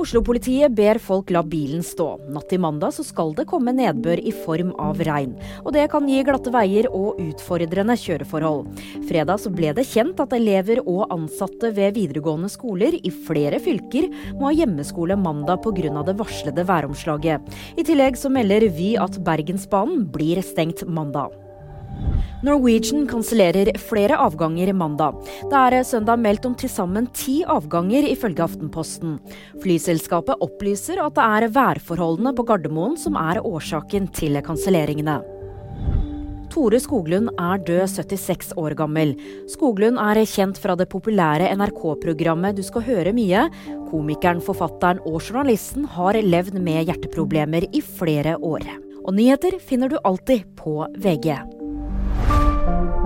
Oslo-politiet ber folk la bilen stå. Natt til mandag så skal det komme nedbør i form av regn. Og det kan gi glatte veier og utfordrende kjøreforhold. Fredag så ble det kjent at elever og ansatte ved videregående skoler i flere fylker må ha hjemmeskole mandag pga. det varslede væromslaget. I tillegg så melder Vy at Bergensbanen blir stengt mandag. Norwegian kansellerer flere avganger mandag. Det er søndag meldt om til sammen ti avganger, ifølge Aftenposten. Flyselskapet opplyser at det er værforholdene på Gardermoen som er årsaken til kanselleringene. Tore Skoglund er død, 76 år gammel. Skoglund er kjent fra det populære NRK-programmet Du skal høre mye. Komikeren, forfatteren og journalisten har levd med hjerteproblemer i flere år. Og nyheter finner du alltid på VG. thank you